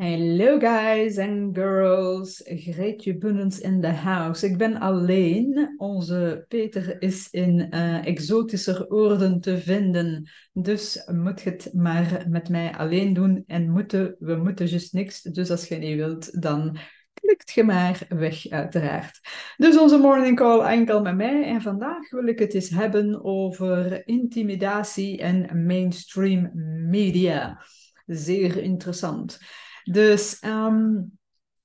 Hello guys and girls, Greetje Bunnens in the house. Ik ben alleen. Onze Peter is in uh, exotischer oorden te vinden. Dus moet je het maar met mij alleen doen. En moeten, we moeten just niks. Dus als je niet wilt, dan klikt je maar weg uiteraard. Dus onze morning call enkel met mij. En vandaag wil ik het eens hebben over intimidatie en mainstream media. Zeer interessant. Dus ehm,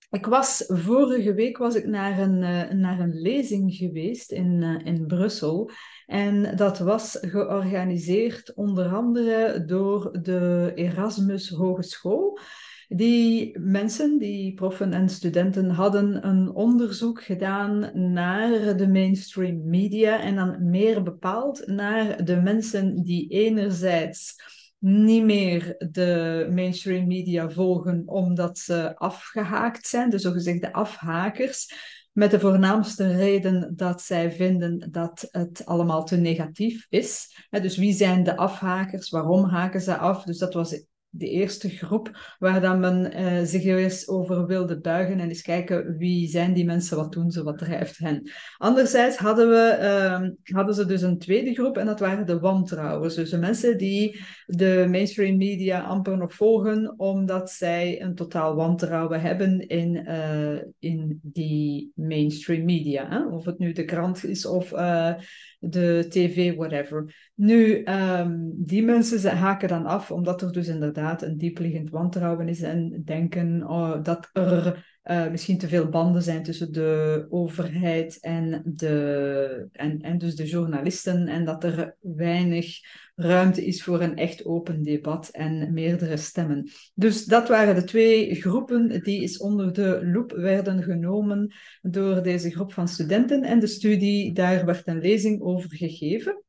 ik was, vorige week was ik naar een, uh, naar een lezing geweest in, uh, in Brussel. En dat was georganiseerd onder andere door de Erasmus Hogeschool. Die mensen, die proffen en studenten, hadden een onderzoek gedaan naar de mainstream media en dan meer bepaald naar de mensen die enerzijds niet meer de mainstream media volgen omdat ze afgehaakt zijn, de zogezegde afhakers, met de voornaamste reden dat zij vinden dat het allemaal te negatief is. Dus wie zijn de afhakers? Waarom haken ze af? Dus dat was de eerste groep waar dan men uh, zich eens over wilde buigen en eens kijken wie zijn die mensen, wat doen ze, wat drijft hen. Anderzijds hadden, we, uh, hadden ze dus een tweede groep en dat waren de wantrouwers. Dus de mensen die de mainstream media amper nog volgen omdat zij een totaal wantrouwen hebben in, uh, in die mainstream media. Hè? Of het nu de krant is of eh, de tv, whatever. Nu, um, die mensen haken dan af omdat er dus inderdaad een diepliggend wantrouwen is en denken oh, dat er uh, misschien te veel banden zijn tussen de overheid en, de, en, en dus de journalisten en dat er weinig ruimte is voor een echt open debat en meerdere stemmen. Dus dat waren de twee groepen die is onder de loep werden genomen door deze groep van studenten en de studie, daar werd een lezing over gegeven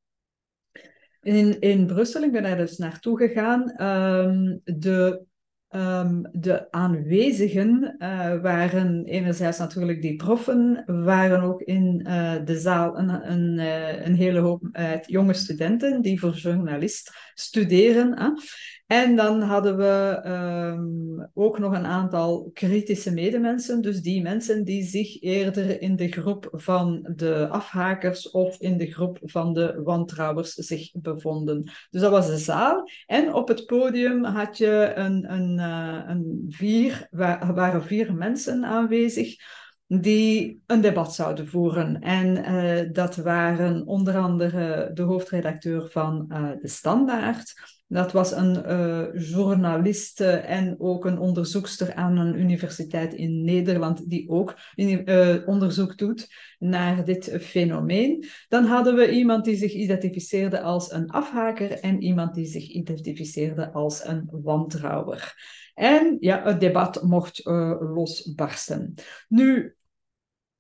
in, in Brussel. Ik ben daar dus naartoe gegaan. Um, de, um, de aanwezigen uh, waren enerzijds natuurlijk die proffen, waren ook in uh, de zaal een, een, uh, een hele hoop jonge studenten die voor journalist studeren. En dan hadden we um, ook nog een aantal kritische medemensen, dus die mensen die zich eerder in de groep van de afhakers of in de groep van de wantrouwers zich bevonden. Dus dat was de zaal. En op het podium had je een, een, uh, een vier, waren vier mensen aanwezig die een debat zouden voeren. En uh, dat waren onder andere de hoofdredacteur van uh, De Standaard. Dat was een uh, journaliste en ook een onderzoekster aan een universiteit in Nederland, die ook onderzoek doet naar dit fenomeen. Dan hadden we iemand die zich identificeerde als een afhaker en iemand die zich identificeerde als een wantrouwer. En ja, het debat mocht losbarsten. Nu,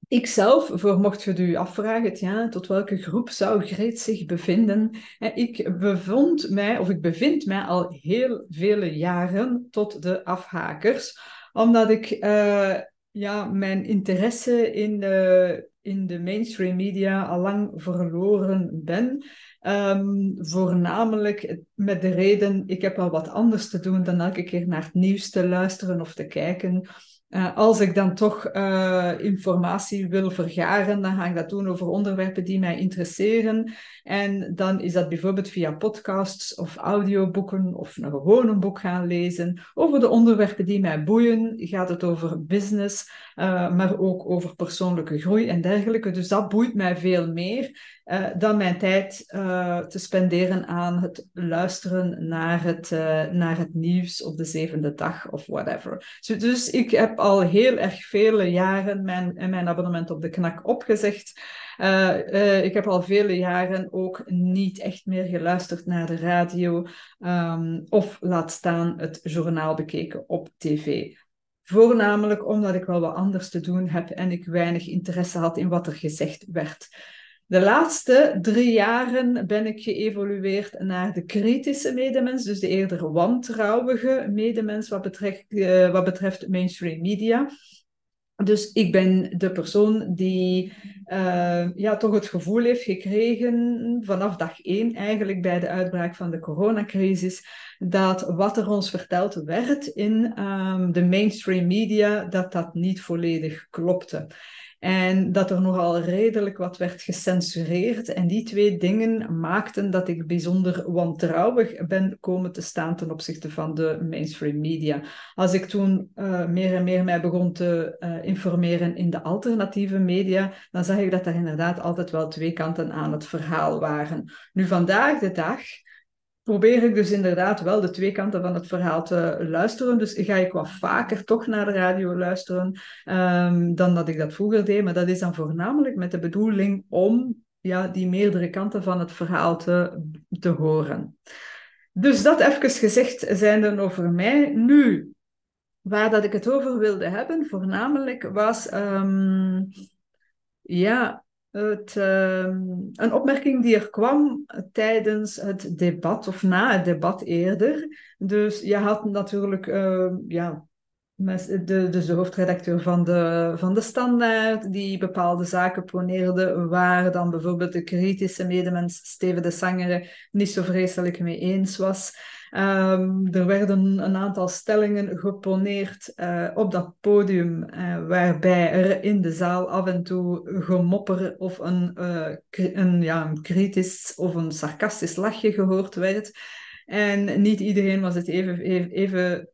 ik zelf, voor mocht je u afvragen, ja, tot welke groep zou Greet zich bevinden? Ik bevond mij, of ik bevind mij al heel vele jaren tot de afhakers, omdat ik uh, ja, mijn interesse in de, in de mainstream media al lang verloren ben. Um, voornamelijk met de reden, ik heb wel wat anders te doen dan elke keer naar het nieuws te luisteren of te kijken. Uh, als ik dan toch uh, informatie wil vergaren, dan ga ik dat doen over onderwerpen die mij interesseren. En dan is dat bijvoorbeeld via podcasts of audioboeken of een gewoon een boek gaan lezen. Over de onderwerpen die mij boeien gaat het over business, uh, maar ook over persoonlijke groei en dergelijke. Dus dat boeit mij veel meer uh, dan mijn tijd uh, te spenderen aan het luisteren naar het, uh, naar het nieuws op de zevende dag of whatever. Dus, ik heb al heel erg vele jaren mijn, mijn abonnement op de knak opgezegd. ik heb al vele jaren ook niet echt meer geluisterd naar de radio um, of laat staan het journaal bekeken op tv. Voornamelijk omdat ik wel wat anders te doen heb en ik weinig interesse had in wat er gezegd werd. De laatste drie jaren ben ik geëvolueerd naar de kritische medemens, dus de eerder wantrouwige medemens wat betreft, uh, wat betreft mainstream media. Dus ik ben de persoon die uh, ja, toch het gevoel heeft gekregen, vanaf dag één eigenlijk bij de uitbraak van de coronacrisis, dat wat er ons verteld werd in um, de mainstream media, dat dat niet volledig klopte. En dat er nogal redelijk wat werd gecensureerd. En die twee dingen maakten dat ik bijzonder wantrouwig ben komen te staan ten opzichte van de mainstream media. Als ik toen uh, meer en meer mij begon te uh, informeren in de alternatieve media, dan ik dat er inderdaad altijd wel twee kanten aan het verhaal waren. Nu, vandaag de dag probeer ik dus inderdaad wel de twee kanten van het verhaal te luisteren. Dus ga ik wat vaker toch naar de radio luisteren um, dan dat ik dat vroeger deed. Maar dat is dan voornamelijk met de bedoeling om ja, die meerdere kanten van het verhaal te, te horen. Dus dat even gezegd zijnde over mij. Nu, waar dat ik het over wilde hebben, voornamelijk was... Um, ja, het, uh, een opmerking die er kwam tijdens het debat, of na het debat eerder. Dus je had natuurlijk, uh, ja, de, dus de hoofdredacteur van de, van de Standaard, die bepaalde zaken poneerde, waar dan bijvoorbeeld de kritische medemens Steven de Sangere niet zo vreselijk mee eens was. Um, er werden een aantal stellingen geponeerd uh, op dat podium, uh, waarbij er in de zaal af en toe gemopper of een, uh, een, ja, een kritisch of een sarcastisch lachje gehoord werd. En niet iedereen was het even, even, even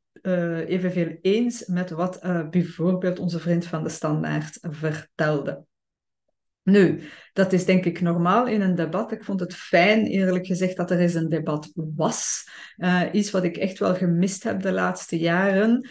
evenveel eens met wat bijvoorbeeld onze vriend van de Standaard vertelde. Nu, dat is denk ik normaal in een debat. Ik vond het fijn, eerlijk gezegd, dat er eens een debat was. Uh, iets wat ik echt wel gemist heb de laatste jaren.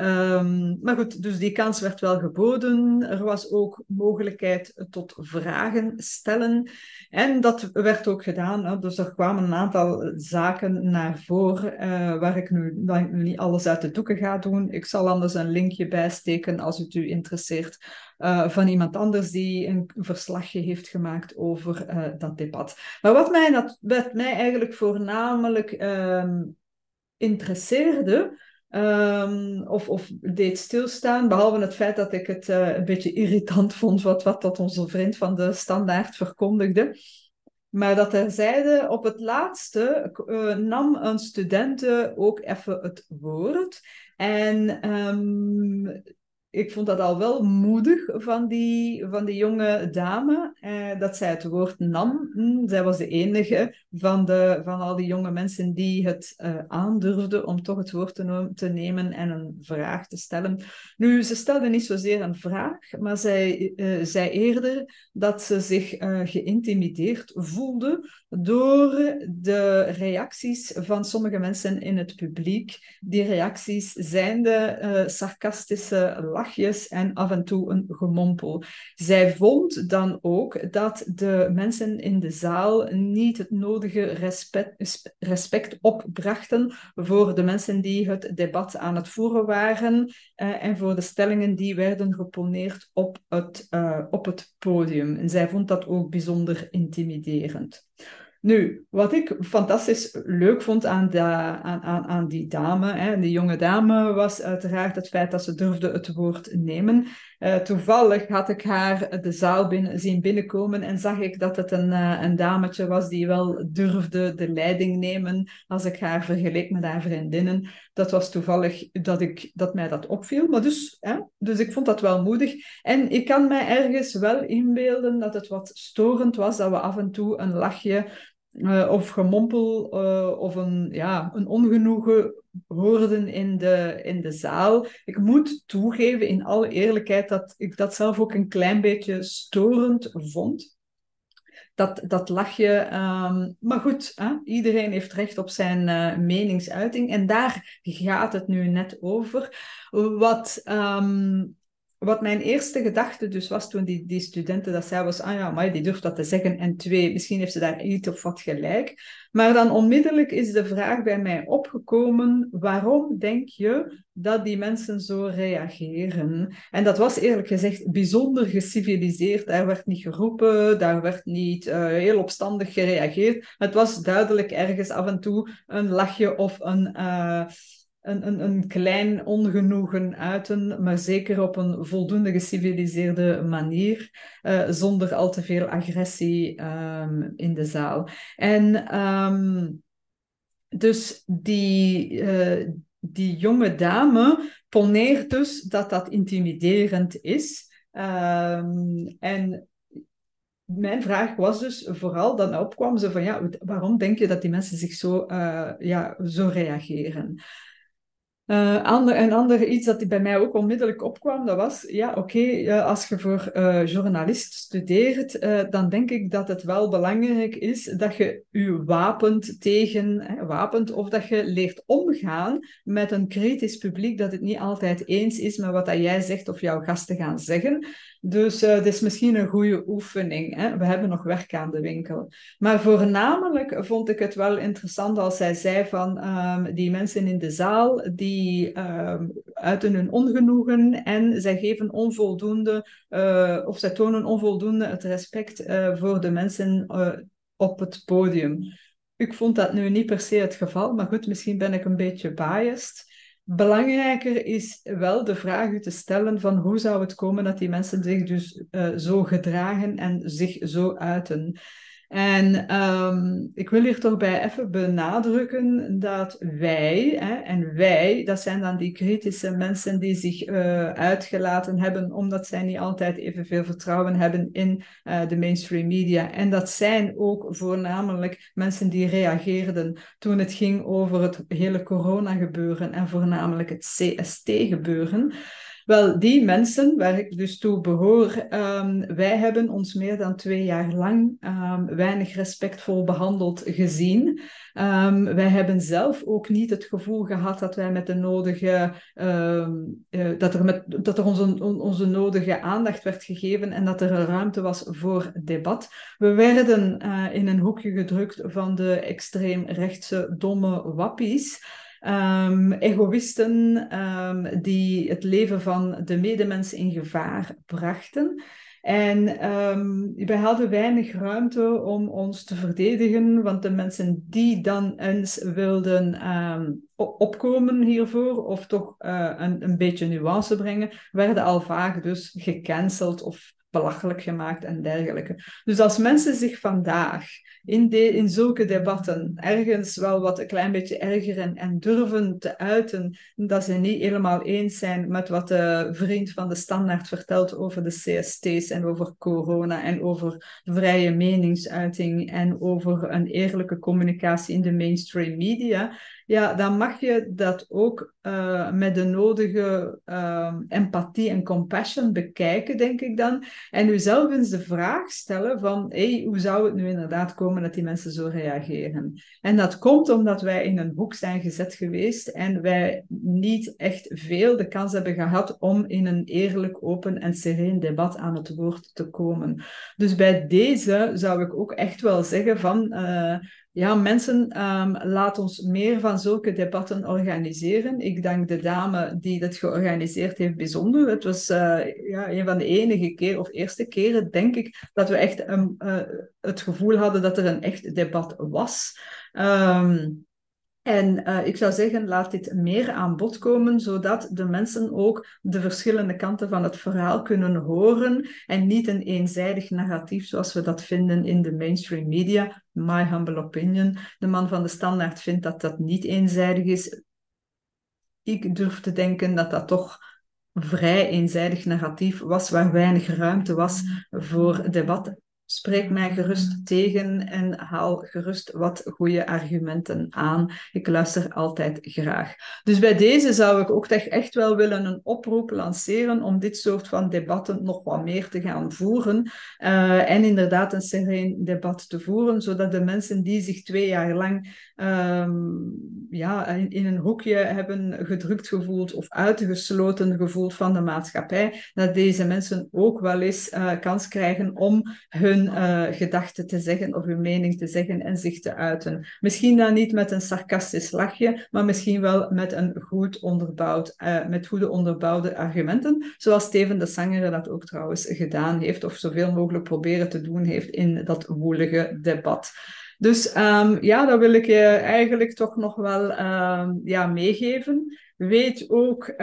Um, maar goed, dus die kans werd wel geboden. Er was ook mogelijkheid tot vragen stellen. En dat werd ook gedaan. Hè. Dus er kwamen een aantal zaken naar voren, uh, waar, ik nu, ik niet alles uit de doeken ga doen. Ik zal anders een linkje bijsteken als het u interesseert. Uh, van iemand anders die een verslagje heeft gemaakt over uh, dat debat. Maar wat mij, dat, wat mij eigenlijk voornamelijk uh, interesseerde, Um, of, of deed stilstaan, behalve het feit dat ik het uh, een beetje irritant vond wat, wat dat onze vriend van de standaard verkondigde. Maar dat zeiden op het laatste uh, nam een studente ook even het woord. En um, ik vond dat al wel moedig van die, van die jonge dame, eh, dat zij het woord nam. Hm, zij was de enige van, de, van al die jonge mensen die het uh, aandurfde om toch het woord te, nemen en een vraag te stellen. Nu, ze stelde niet zozeer een vraag, maar zij uh, zei eerder dat ze zich uh, geïntimideerd voelde door de reacties van sommige mensen in het publiek. Die reacties zijn de sarcastische lachjes en af en toe een gemompel. Zij vond dan ook dat de mensen in de zaal niet het nodige respect, opbrachten voor de mensen die het debat aan het voeren waren uh, en voor de stellingen die werden geponeerd op het, uh, op het podium. En zij vond dat ook bijzonder intimiderend. Nu, wat ik fantastisch leuk vond aan, aan, aan, aan die dame, hè, die jonge dame, was uiteraard het feit dat ze durfde het woord nemen. Uh, toevallig had ik haar de zaal binnen, zien binnenkomen en zag ik dat het een, uh, een dametje was die wel durfde de leiding nemen als ik haar vergeleek met haar vriendinnen. Dat was toevallig dat, ik, dat mij dat opviel. Maar dus, hè, dus ik vond dat wel moedig. En ik kan mij ergens wel inbeelden dat het wat storend was dat we af en toe een lachje uh, of gemompel uh, of een, ja, een ongenoegen hoorden in de, in de zaal. Ik moet toegeven, in alle eerlijkheid, dat ik dat zelf ook een klein beetje storend vond. Dat, dat lachje. Um, maar goed, hè? iedereen heeft recht op zijn uh, meningsuiting. En daar gaat het nu net over. Wat um, wat mijn eerste gedachte dus was toen die, die studenten dat zei, was, ah ja, maar die durft dat te zeggen. En twee, misschien heeft ze daar iets of wat gelijk. Maar dan onmiddellijk is de vraag bij mij opgekomen, waarom denk je dat die mensen zo reageren? En dat was eerlijk gezegd bijzonder geciviliseerd. Daar werd niet geroepen, daar werd niet uh, heel opstandig gereageerd. Het was duidelijk ergens af en toe een lachje of een... Uh, een, een, een klein ongenoegen uiten, maar zeker op een voldoende geciviliseerde manier, uh, zonder al te veel agressie um, in de zaal. En um, dus die, uh, die jonge dame poneert dus dat dat intimiderend is. Um, en mijn vraag was dus vooral, dan opkwam ze van ja, waarom denk je dat die mensen zich zo, uh, ja, zo reageren? Uh, ander, een ander iets dat bij mij ook onmiddellijk opkwam, dat was, ja, oké, als je voor uh, journalist studeert, dan denk ik dat het wel belangrijk is dat je je wapent tegen, hè, of dat je leert omgaan met een kritisch publiek dat het niet altijd eens is met wat dat jij zegt of jouw gasten gaan zeggen. Dus het is misschien een goede oefening. Hè? We hebben nog werk aan de winkel. Maar voornamelijk vond ik het wel interessant als zij zei van um, die mensen in de zaal die um, uiten hun ongenoegen en zij geven onvoldoende uh, of zij tonen onvoldoende het respect uh, voor de mensen op het podium. Ik vond dat nu niet per se het geval, maar goed, misschien ben ik een beetje biased. Belangrijker is wel de vraag u te stellen van hoe zou het komen dat die mensen zich dus zo gedragen en zich zo uiten. En um, ik wil hier toch bij even benadrukken dat wij, hè, en wij, dat zijn dan die kritische mensen die zich uh, uitgelaten hebben omdat zij niet altijd evenveel vertrouwen hebben in uh, de mainstream media. En dat zijn ook voornamelijk mensen die reageerden toen het ging over het hele corona gebeuren en voornamelijk het CST gebeuren. Wel, die mensen waar ik dus toe behoor, um, wij hebben ons meer dan twee jaar lang um, weinig respectvol behandeld gezien. Um, wij hebben zelf ook niet het gevoel gehad dat wij met de nodige, uh, dat er, met, dat er onze, onze nodige aandacht werd gegeven en dat er een ruimte was voor debat. We werden uh, in een hoekje gedrukt van de extreemrechtse domme wappies. Um, egoïsten um, die het leven van de medemens in gevaar brachten. En um, wij hadden weinig ruimte om ons te verdedigen, want de mensen die dan eens wilden opkomen hiervoor, of toch uh, een, een beetje nuance brengen, werden al vaak dus gecanceld of belachelijk gemaakt en dergelijke. Dus als mensen zich vandaag in, in zulke debatten ergens wel wat een klein beetje ergeren en durven te uiten dat ze niet helemaal eens zijn met wat de vriend van de standaard vertelt over de CST's en over corona en over vrije meningsuiting en over een eerlijke communicatie in de mainstream media, ja, dan mag je dat ook uh, met de nodige uh, empathie en compassion bekijken, denk ik dan. En jezelf eens de vraag stellen van, hey, hoe zou het nu inderdaad komen dat die mensen zo reageren? En dat komt omdat wij in een hoek zijn gezet geweest en wij niet echt veel de kans hebben gehad om in een eerlijk, open en sereen debat aan het woord te komen. Dus bij deze zou ik ook echt wel zeggen van... Uh, ja, mensen, um, laat ons meer van zulke debatten organiseren. Ik dank de dame die dat georganiseerd heeft bijzonder. Het was uh, ja, een van de enige keer, of eerste keren, denk ik, dat we echt uh, het gevoel hadden dat er een echt debat was. Um, en uh, ik zou zeggen, laat dit meer aan bod komen, zodat de mensen ook de verschillende kanten van het verhaal kunnen horen en niet een eenzijdig narratief zoals we dat vinden in de mainstream media. My humble opinion. De man van de standaard vindt dat dat niet eenzijdig is. Ik durf te denken dat dat toch vrij eenzijdig narratief was, waar weinig ruimte was voor debat spreek mij gerust tegen en haal gerust wat goede argumenten aan. Ik luister altijd graag. Dus bij deze zou ik ook echt wel willen een oproep lanceren om dit soort van debatten nog wat meer te gaan voeren. Uh, en inderdaad een sereen debat te voeren, zodat de mensen die zich twee jaar lang um, ja, in, een hoekje hebben gedrukt gevoeld of uitgesloten gevoeld van de maatschappij, dat deze mensen ook wel eens uh, kans krijgen om hun uh, gedachten te zeggen of hun mening te zeggen en zich te uiten. Misschien dan niet met een sarcastisch lachje, maar misschien wel met een goed onderbouwd, uh, met goede onderbouwde argumenten, zoals Steven de Sanger dat ook trouwens gedaan heeft, of zoveel mogelijk proberen te doen heeft in dat woelige debat. Dus um, ja, dat wil ik je eigenlijk toch nog wel um, ja, meegeven. Weet ook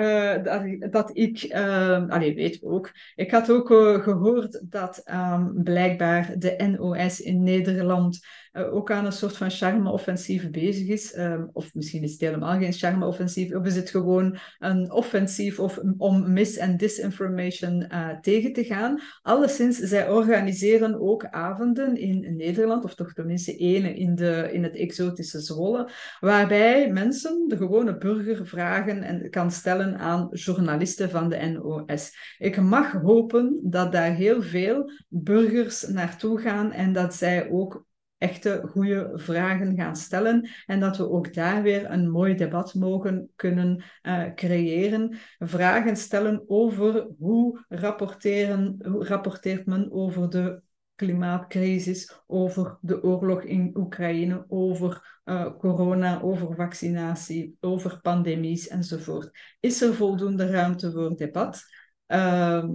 dat, dat, ik, uh, allee, weet ook, ik had ook uh, gehoord dat um, blijkbaar de NOS in Nederland ook aan een soort van charme-offensief bezig is. Um, of misschien is het helemaal geen charme-offensief, of is het gewoon een offensief of, om mis- en disinformation uh, tegen te gaan. Alleszins, zij organiseren ook avonden in Nederland, of toch tenminste één in, de, in het exotische Zwolle, waarbij mensen, de gewone burger, vragen en kan stellen aan journalisten van de NOS. Ik mag hopen dat daar heel veel burgers naartoe gaan en dat zij ook echte goede vragen gaan stellen en dat we ook daar weer een mooi debat mogen kunnen uh, creëren. Vragen stellen over hoe, rapporteren, hoe rapporteert men over de klimaatcrisis, over de oorlog in Oekraïne, over uh, corona, over vaccinatie, over pandemies enzovoort. Is er voldoende ruimte voor debat? Uh,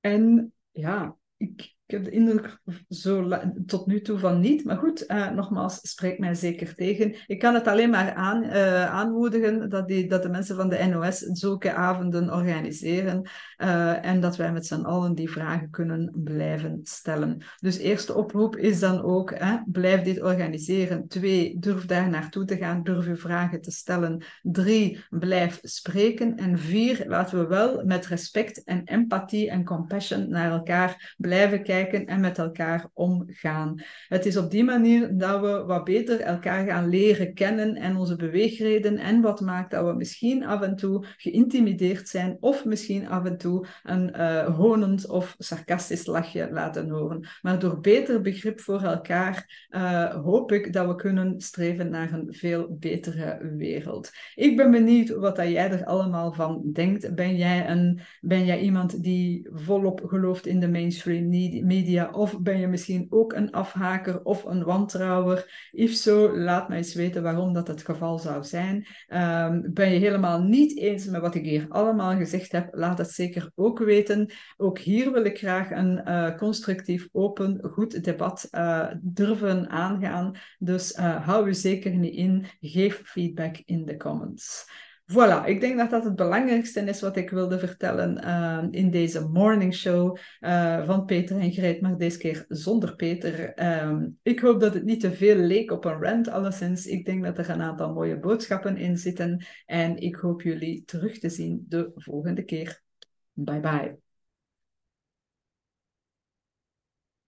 en ja, ik, ik heb de indruk zo tot nu toe van niet. Maar goed, uh, nogmaals, spreek mij zeker tegen. Ik kan het alleen maar aan, uh, aanmoedigen dat, die, dat de mensen van de NOS zulke avonden organiseren. Uh, en dat wij met z'n allen die vragen kunnen blijven stellen. Dus eerste oproep is dan ook, blijf dit organiseren. Twee, durf daar naartoe te gaan, durf uw vragen te stellen. Drie, blijf spreken. En vier, laten we wel met respect en empathie en compassion naar elkaar blijven kijken kijken en met elkaar omgaan. Het is op die manier dat we wat beter elkaar gaan leren kennen en onze beweegreden en wat maakt dat we misschien af en toe geïntimideerd zijn of misschien af en toe een uh, honend of sarcastisch lachje laten horen. Maar door beter begrip voor elkaar uh, hoop ik dat we kunnen streven naar een veel betere wereld. Ik ben benieuwd wat jij er allemaal van denkt. Ben jij, een, ben jij iemand die volop gelooft in de mainstream media? Of ben je misschien ook een afhaker of een wantrouwer? If zo, laat mij eens weten waarom dat het geval zou zijn. Um, ben je helemaal niet eens met wat ik hier allemaal gezegd heb? Laat het zeker ook weten. Ook hier wil ik graag een uh, constructief, open, goed debat uh, durven aangaan. Dus uh, hou u zeker niet in. Geef feedback in de comments. Voilà, ik denk dat dat het belangrijkste is wat ik wilde vertellen uh, in deze morning show uh, van Peter en Greet, maar deze keer zonder Peter. Um, ik hoop dat het niet te veel leek op een rant, alleszins. Ik denk dat er een aantal mooie boodschappen in zitten en ik hoop jullie terug te zien de volgende keer. Bye bye.